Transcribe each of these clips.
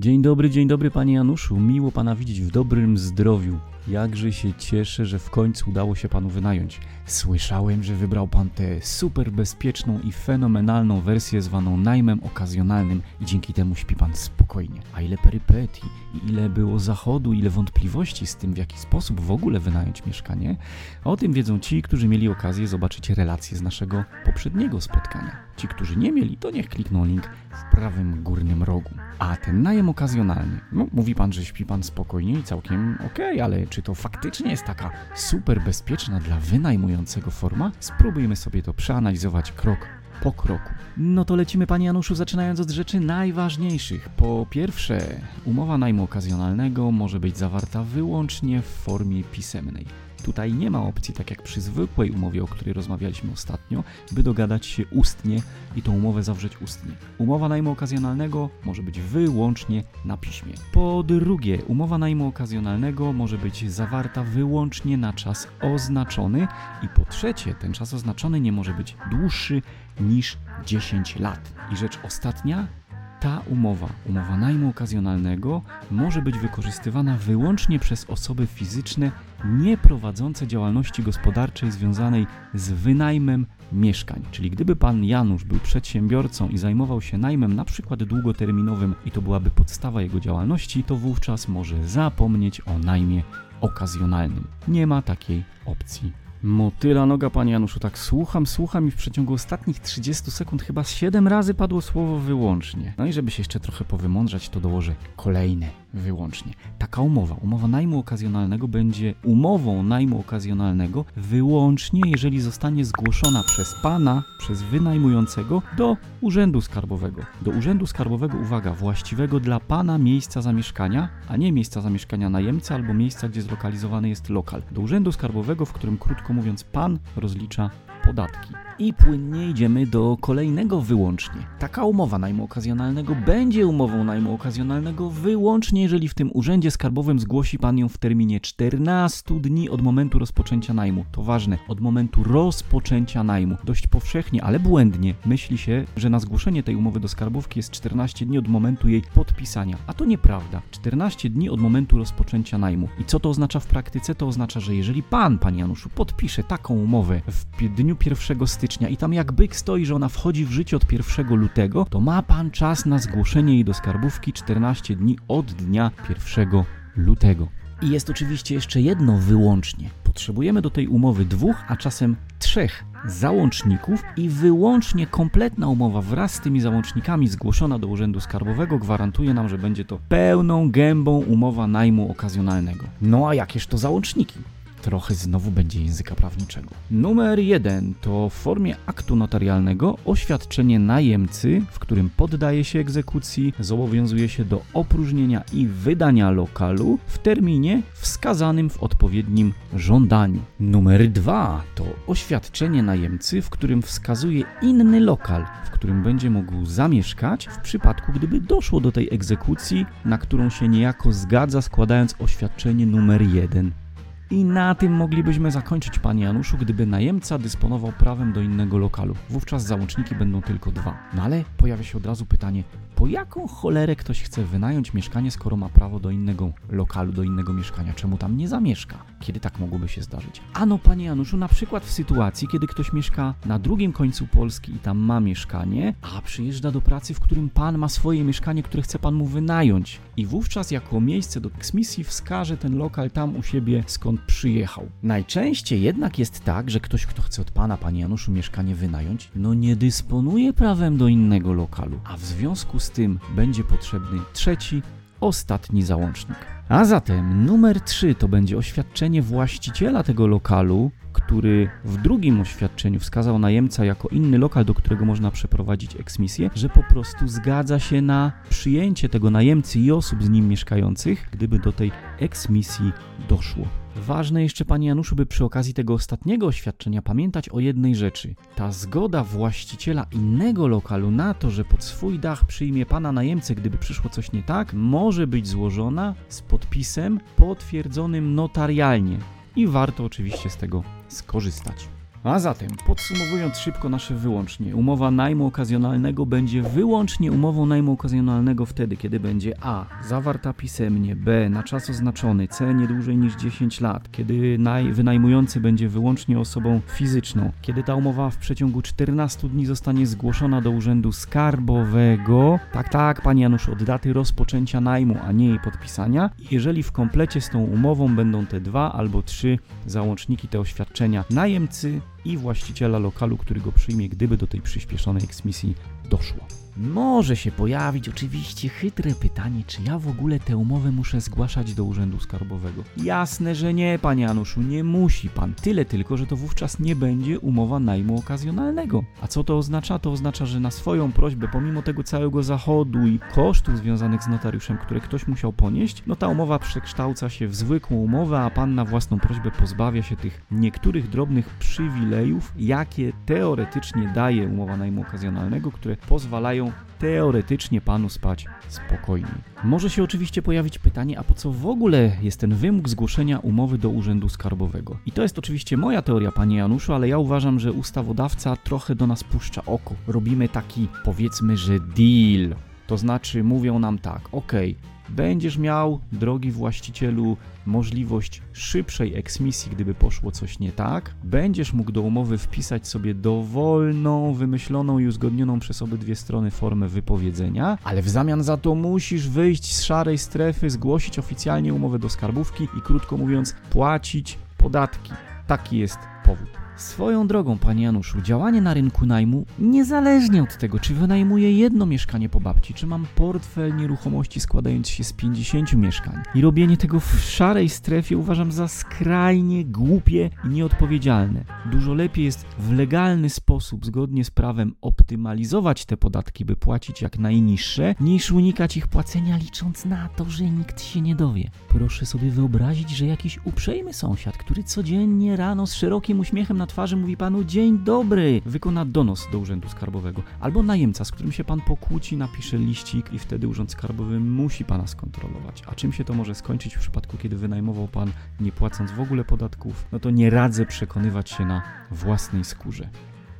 Dzień dobry, dzień dobry panie Januszu. Miło pana widzieć w dobrym zdrowiu. Jakże się cieszę, że w końcu udało się panu wynająć. Słyszałem, że wybrał pan tę super bezpieczną i fenomenalną wersję zwaną najmem okazjonalnym i dzięki temu śpi pan spokojnie. A ile perypetii ile było zachodu, ile wątpliwości z tym, w jaki sposób w ogóle wynająć mieszkanie, o tym wiedzą ci, którzy mieli okazję zobaczyć relacje z naszego poprzedniego spotkania. Ci, którzy nie mieli, to niech klikną link prawym górnym rogu. A ten najem okazjonalny, no mówi pan, że śpi pan spokojnie i całkiem okej, ale czy to faktycznie jest taka super bezpieczna dla wynajmującego forma? Spróbujmy sobie to przeanalizować krok po kroku. No to lecimy, panie Januszu, zaczynając od rzeczy najważniejszych. Po pierwsze, umowa najmu okazjonalnego może być zawarta wyłącznie w formie pisemnej. Tutaj nie ma opcji, tak jak przy zwykłej umowie, o której rozmawialiśmy ostatnio, by dogadać się ustnie i tą umowę zawrzeć ustnie. Umowa najmu okazjonalnego może być wyłącznie na piśmie. Po drugie, umowa najmu okazjonalnego może być zawarta wyłącznie na czas oznaczony. I po trzecie, ten czas oznaczony nie może być dłuższy niż 10 lat. I rzecz ostatnia, ta umowa, umowa najmu okazjonalnego, może być wykorzystywana wyłącznie przez osoby fizyczne nie prowadzące działalności gospodarczej związanej z wynajmem mieszkań. Czyli gdyby pan Janusz był przedsiębiorcą i zajmował się najmem na przykład długoterminowym i to byłaby podstawa jego działalności, to wówczas może zapomnieć o najmie okazjonalnym. Nie ma takiej opcji Motyla noga, panie Januszu, tak słucham, słucham i w przeciągu ostatnich 30 sekund chyba 7 razy padło słowo wyłącznie. No i żeby się jeszcze trochę powymądrzać, to dołożę kolejne wyłącznie. Taka umowa, umowa najmu okazjonalnego będzie umową najmu okazjonalnego wyłącznie, jeżeli zostanie zgłoszona przez pana, przez wynajmującego do urzędu skarbowego. Do urzędu skarbowego, uwaga, właściwego dla pana miejsca zamieszkania, a nie miejsca zamieszkania najemcy albo miejsca, gdzie zlokalizowany jest lokal. Do urzędu skarbowego, w którym krótko mówiąc pan rozlicza podatki. I płynnie idziemy do kolejnego wyłącznie. Taka umowa najmu okazjonalnego będzie umową najmu okazjonalnego wyłącznie, jeżeli w tym urzędzie skarbowym zgłosi pan ją w terminie 14 dni od momentu rozpoczęcia najmu. To ważne, od momentu rozpoczęcia najmu. Dość powszechnie, ale błędnie myśli się, że na zgłoszenie tej umowy do skarbówki jest 14 dni od momentu jej podpisania. A to nieprawda. 14 dni od momentu rozpoczęcia najmu. I co to oznacza w praktyce? To oznacza, że jeżeli pan, panie Januszu, podpisze taką umowę w dniu 1 stycznia i tam jak byk stoi, że ona wchodzi w życie od 1 lutego, to ma pan czas na zgłoszenie jej do skarbówki 14 dni od dnia 1 lutego. I jest oczywiście jeszcze jedno wyłącznie. Potrzebujemy do tej umowy dwóch, a czasem trzech załączników i wyłącznie kompletna umowa wraz z tymi załącznikami zgłoszona do Urzędu Skarbowego gwarantuje nam, że będzie to pełną gębą umowa najmu okazjonalnego. No a jakież to załączniki? Trochę znowu będzie języka prawniczego. Numer jeden to w formie aktu notarialnego oświadczenie najemcy, w którym poddaje się egzekucji, zobowiązuje się do opróżnienia i wydania lokalu w terminie wskazanym w odpowiednim żądaniu. Numer dwa to oświadczenie najemcy, w którym wskazuje inny lokal, w którym będzie mógł zamieszkać w przypadku, gdyby doszło do tej egzekucji, na którą się niejako zgadza, składając oświadczenie numer jeden. I na tym moglibyśmy zakończyć, panie Januszu, gdyby najemca dysponował prawem do innego lokalu. Wówczas załączniki będą tylko dwa. No ale pojawia się od razu pytanie, po jaką cholerę ktoś chce wynająć mieszkanie, skoro ma prawo do innego lokalu, do innego mieszkania? Czemu tam nie zamieszka? Kiedy tak mogłoby się zdarzyć? Ano, panie Januszu, na przykład w sytuacji, kiedy ktoś mieszka na drugim końcu Polski i tam ma mieszkanie, a przyjeżdża do pracy, w którym pan ma swoje mieszkanie, które chce pan mu wynająć. I wówczas jako miejsce do eksmisji wskaże ten lokal tam u siebie, skąd przyjechał. Najczęściej jednak jest tak, że ktoś, kto chce od pana, panie Januszu, mieszkanie wynająć, no nie dysponuje prawem do innego lokalu, a w związku z tym będzie potrzebny trzeci, ostatni załącznik. A zatem numer 3 to będzie oświadczenie właściciela tego lokalu, który w drugim oświadczeniu wskazał najemca jako inny lokal, do którego można przeprowadzić eksmisję, że po prostu zgadza się na przyjęcie tego najemcy i osób z nim mieszkających, gdyby do tej eksmisji doszło. Ważne jeszcze, panie Januszu, by przy okazji tego ostatniego oświadczenia pamiętać o jednej rzeczy. Ta zgoda właściciela innego lokalu na to, że pod swój dach przyjmie pana najemcę, gdyby przyszło coś nie tak, może być złożona z podpisem potwierdzonym notarialnie. I warto oczywiście z tego skorzystać. A zatem, podsumowując szybko nasze wyłącznie, umowa najmu okazjonalnego będzie wyłącznie umową najmu okazjonalnego wtedy, kiedy będzie a. zawarta pisemnie, b. na czas oznaczony, c. nie dłużej niż 10 lat, kiedy naj, wynajmujący będzie wyłącznie osobą fizyczną, kiedy ta umowa w przeciągu 14 dni zostanie zgłoszona do Urzędu Skarbowego, tak, tak, panie Janusz, od daty rozpoczęcia najmu, a nie jej podpisania, jeżeli w komplecie z tą umową będą te dwa albo trzy załączniki, te oświadczenia najemcy i właściciela lokalu, który go przyjmie, gdyby do tej przyspieszonej eksmisji doszło. Może się pojawić oczywiście chytre pytanie, czy ja w ogóle tę umowę muszę zgłaszać do Urzędu Skarbowego. Jasne, że nie, panie Januszu, nie musi pan. Tyle tylko, że to wówczas nie będzie umowa najmu okazjonalnego. A co to oznacza? To oznacza, że na swoją prośbę, pomimo tego całego zachodu i kosztów związanych z notariuszem, które ktoś musiał ponieść, no ta umowa przekształca się w zwykłą umowę, a pan na własną prośbę pozbawia się tych niektórych drobnych przywilejów, jakie teoretycznie daje umowa najmu okazjonalnego, które pozwalają teoretycznie panu spać spokojniej. Może się oczywiście pojawić pytanie, a po co w ogóle jest ten wymóg zgłoszenia umowy do Urzędu Skarbowego? I to jest oczywiście moja teoria, panie Januszu, ale ja uważam, że ustawodawca trochę do nas puszcza oko. Robimy taki, powiedzmy, że deal. To znaczy mówią nam tak, ok, będziesz miał, drogi właścicielu, możliwość szybszej eksmisji, gdyby poszło coś nie tak. Będziesz mógł do umowy wpisać sobie dowolną, wymyśloną i uzgodnioną przez obydwie strony formę wypowiedzenia, ale w zamian za to musisz wyjść z szarej strefy, zgłosić oficjalnie umowę do skarbówki i krótko mówiąc płacić podatki. Taki jest powód. Swoją drogą, panie Januszu, działanie na rynku najmu, niezależnie od tego, czy wynajmuję jedno mieszkanie po babci, czy mam portfel nieruchomości składający się z 50 mieszkań i robienie tego w szarej strefie uważam za skrajnie głupie i nieodpowiedzialne. Dużo lepiej jest w legalny sposób, zgodnie z prawem, optymalizować te podatki, by płacić jak najniższe, niż unikać ich płacenia, licząc na to, że nikt się nie dowie. Proszę sobie wyobrazić, że jakiś uprzejmy sąsiad, który codziennie rano z szerokim uśmiechem na twarzy mówi panu dzień dobry, wykona donos do Urzędu Skarbowego. Albo najemca, z którym się pan pokłóci, napisze liścik i wtedy Urząd Skarbowy musi pana skontrolować. A czym się to może skończyć w przypadku, kiedy wynajmował pan nie płacąc w ogóle podatków? No to nie radzę przekonywać się na własnej skórze.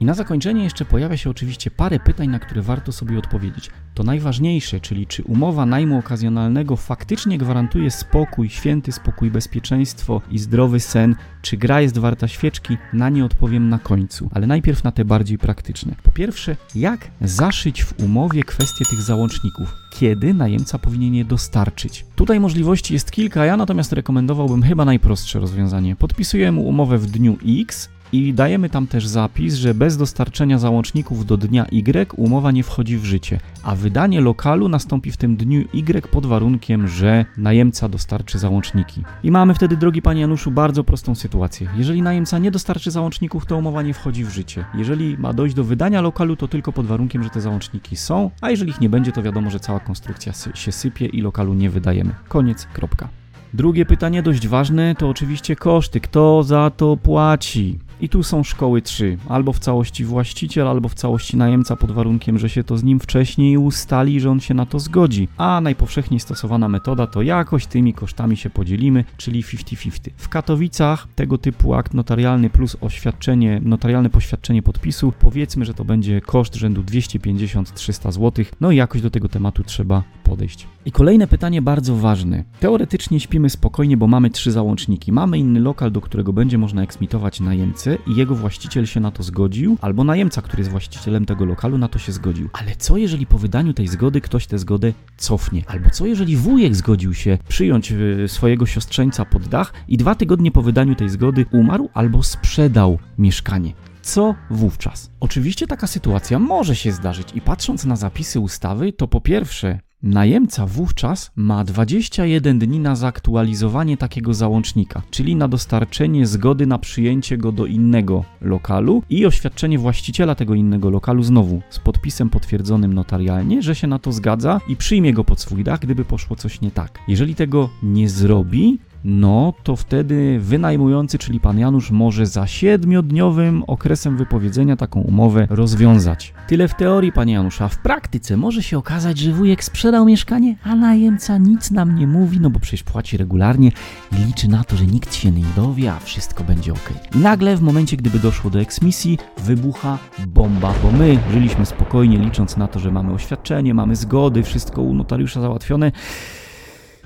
I na zakończenie jeszcze pojawia się oczywiście parę pytań, na które warto sobie odpowiedzieć. To najważniejsze, czyli czy umowa najmu okazjonalnego faktycznie gwarantuje spokój, święty spokój, bezpieczeństwo i zdrowy sen, czy gra jest warta świeczki, na nie odpowiem na końcu, ale najpierw na te bardziej praktyczne. Po pierwsze, jak zaszyć w umowie kwestię tych załączników? Kiedy najemca powinien je dostarczyć? Tutaj możliwości jest kilka, ja natomiast rekomendowałbym chyba najprostsze rozwiązanie. Podpisujemy umowę w dniu X, i dajemy tam też zapis, że bez dostarczenia załączników do dnia Y umowa nie wchodzi w życie, a wydanie lokalu nastąpi w tym dniu Y pod warunkiem, że najemca dostarczy załączniki. I mamy wtedy, drogi panie Januszu, bardzo prostą sytuację. Jeżeli najemca nie dostarczy załączników, to umowa nie wchodzi w życie. Jeżeli ma dojść do wydania lokalu, to tylko pod warunkiem, że te załączniki są, a jeżeli ich nie będzie, to wiadomo, że cała konstrukcja się sypie i lokalu nie wydajemy. Koniec, kropka. Drugie pytanie, dość ważne, to oczywiście koszty. Kto za to płaci? I tu są szkoły trzy. Albo w całości właściciel, albo w całości najemca pod warunkiem, że się to z nim wcześniej ustali, że on się na to zgodzi. A najpowszechniej stosowana metoda to jakoś tymi kosztami się podzielimy, czyli 50-50. W Katowicach tego typu akt notarialny plus oświadczenie, notarialne poświadczenie podpisu, powiedzmy, że to będzie koszt rzędu 250-300 zł. No i jakoś do tego tematu trzeba podejść. I kolejne pytanie bardzo ważne. Teoretycznie śpimy spokojnie, bo mamy trzy załączniki. Mamy inny lokal, do którego będzie można eksmitować najemcę i jego właściciel się na to zgodził, albo najemca, który jest właścicielem tego lokalu, na to się zgodził. Ale co jeżeli po wydaniu tej zgody ktoś tę zgodę cofnie? Albo co jeżeli wujek zgodził się przyjąć y, swojego siostrzeńca pod dach i dwa tygodnie po wydaniu tej zgody umarł albo sprzedał mieszkanie? Co wówczas? Oczywiście taka sytuacja może się zdarzyć i patrząc na zapisy ustawy, to po pierwsze Najemca wówczas ma 21 dni na zaktualizowanie takiego załącznika, czyli na dostarczenie zgody na przyjęcie go do innego lokalu i oświadczenie właściciela tego innego lokalu znowu z podpisem potwierdzonym notarialnie, że się na to zgadza i przyjmie go pod swój dach, gdyby poszło coś nie tak. Jeżeli tego nie zrobi, no to wtedy wynajmujący, czyli pan Janusz, może za siedmiodniowym okresem wypowiedzenia taką umowę rozwiązać. Tyle w teorii, panie Janusz, a w praktyce może się okazać, że wujek sprzedał mieszkanie, a najemca nic nam nie mówi, no bo przecież płaci regularnie i liczy na to, że nikt się nie dowie, a wszystko będzie ok. Nagle w momencie, gdyby doszło do eksmisji, wybucha bomba, bo my żyliśmy spokojnie, licząc na to, że mamy oświadczenie, mamy zgody, wszystko u notariusza załatwione.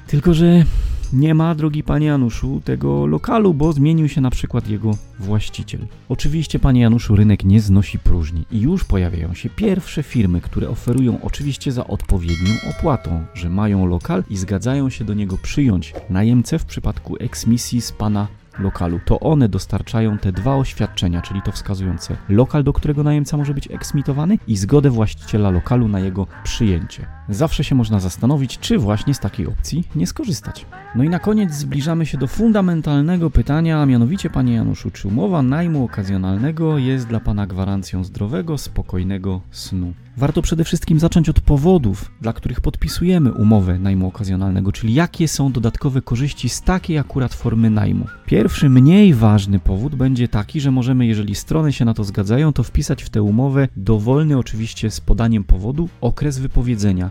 Tylko, że nie ma, drogi panie Januszu, tego lokalu, bo zmienił się na przykład jego właściciel. Oczywiście, panie Januszu, rynek nie znosi próżni i już pojawiają się pierwsze firmy, które oferują oczywiście za odpowiednią opłatą, że mają lokal i zgadzają się do niego przyjąć najemcę w przypadku eksmisji z pana lokalu. To one dostarczają te dwa oświadczenia, czyli to wskazujące lokal, do którego najemca może być eksmitowany i zgodę właściciela lokalu na jego przyjęcie. Zawsze się można zastanowić, czy właśnie z takiej opcji nie skorzystać. No i na koniec zbliżamy się do fundamentalnego pytania, a mianowicie, panie Januszu, czy umowa najmu okazjonalnego jest dla pana gwarancją zdrowego, spokojnego snu? Warto przede wszystkim zacząć od powodów, dla których podpisujemy umowę najmu okazjonalnego, czyli jakie są dodatkowe korzyści z takiej akurat formy najmu. Pierwszy, mniej ważny powód będzie taki, że możemy, jeżeli strony się na to zgadzają, to wpisać w tę umowę dowolny, oczywiście z podaniem powodu, okres wypowiedzenia.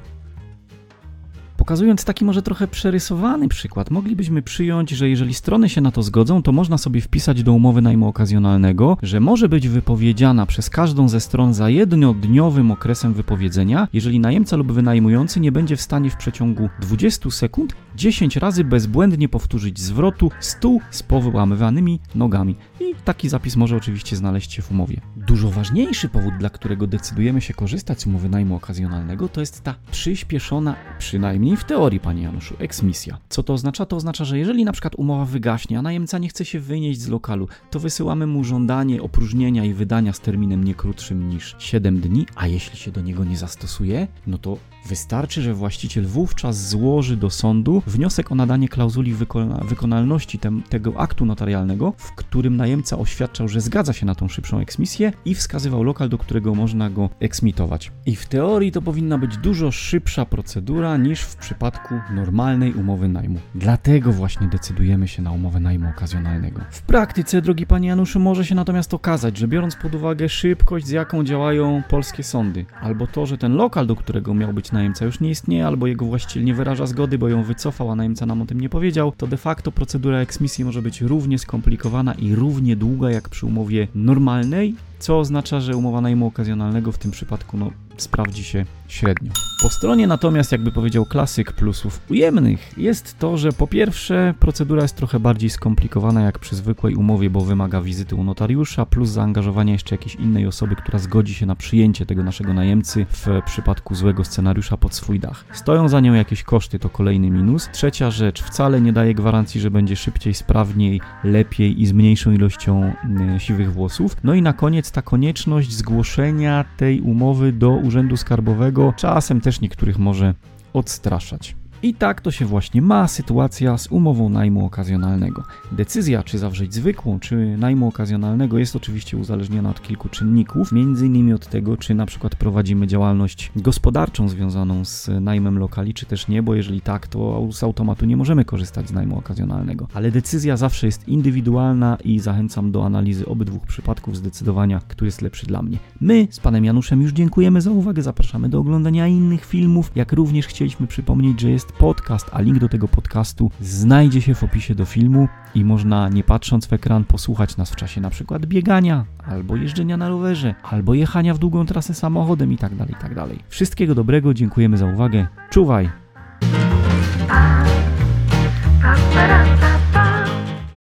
Pokazując taki może trochę przerysowany przykład, moglibyśmy przyjąć, że jeżeli strony się na to zgodzą, to można sobie wpisać do umowy najmu okazjonalnego, że może być wypowiedziana przez każdą ze stron za jednodniowym okresem wypowiedzenia, jeżeli najemca lub wynajmujący nie będzie w stanie w przeciągu 20 sekund 10 razy bezbłędnie powtórzyć zwrotu stół z powyłamywanymi nogami. I taki zapis może oczywiście znaleźć się w umowie. Dużo ważniejszy powód, dla którego decydujemy się korzystać z umowy najmu okazjonalnego, to jest ta przyspieszona, przynajmniej w teorii, panie Januszu, eksmisja. Co to oznacza? To oznacza, że jeżeli na przykład umowa wygaśnie, a najemca nie chce się wynieść z lokalu, to wysyłamy mu żądanie opróżnienia i wydania z terminem nie krótszym niż 7 dni, a jeśli się do niego nie zastosuje, no to wystarczy, że właściciel wówczas złoży do sądu wniosek o nadanie klauzuli wykona wykonalności tem, tego aktu notarialnego, w którym najemca oświadczał, że zgadza się na tą szybszą eksmisję i wskazywał lokal, do którego można go eksmitować. I w teorii to powinna być dużo szybsza procedura niż w przypadku normalnej umowy najmu. Dlatego właśnie decydujemy się na umowę najmu okazjonalnego. W praktyce, drogi panie Januszu, może się natomiast okazać, że biorąc pod uwagę szybkość, z jaką działają polskie sądy, albo to, że ten lokal, do którego miał być najemca już nie istnieje, albo jego właściciel nie wyraża zgody, bo ją wycofał, a najemca nam o tym nie powiedział, to de facto procedura eksmisji może być równie skomplikowana i równie długa jak przy umowie normalnej, co oznacza, że umowa najmu okazjonalnego w tym przypadku no, sprawdzi się średnio. Po stronie natomiast, jakby powiedział klasyk plusów ujemnych, jest to, że po pierwsze procedura jest trochę bardziej skomplikowana jak przy zwykłej umowie, bo wymaga wizyty u notariusza, plus zaangażowania jeszcze jakiejś innej osoby, która zgodzi się na przyjęcie tego naszego najemcy w przypadku złego scenariusza pod swój dach. Stoją za nią jakieś koszty, to kolejny minus. Trzecia rzecz, wcale nie daje gwarancji, że będzie szybciej, sprawniej, lepiej i z mniejszą ilością y, siwych włosów. No i na koniec ta konieczność zgłoszenia tej umowy do Urzędu Skarbowego czasem też niektórych może odstraszać. I tak to się właśnie ma sytuacja z umową najmu okazjonalnego. Decyzja, czy zawrzeć zwykłą, czy najmu okazjonalnego, jest oczywiście uzależniona od kilku czynników, między innymi od tego, czy na przykład prowadzimy działalność gospodarczą związaną z najmem lokali, czy też nie, bo jeżeli tak, to z automatu nie możemy korzystać z najmu okazjonalnego. Ale decyzja zawsze jest indywidualna i zachęcam do analizy obydwu przypadków, zdecydowania, który jest lepszy dla mnie. My z panem Januszem już dziękujemy za uwagę, zapraszamy do oglądania innych filmów, jak również chcieliśmy przypomnieć, że jest podcast, a link do tego podcastu znajdzie się w opisie do filmu i można nie patrząc w ekran posłuchać nas w czasie na przykład biegania, albo jeżdżenia na rowerze, albo jechania w długą trasę samochodem itd. Tak itd. Tak Wszystkiego dobrego, dziękujemy za uwagę. Czuwaj!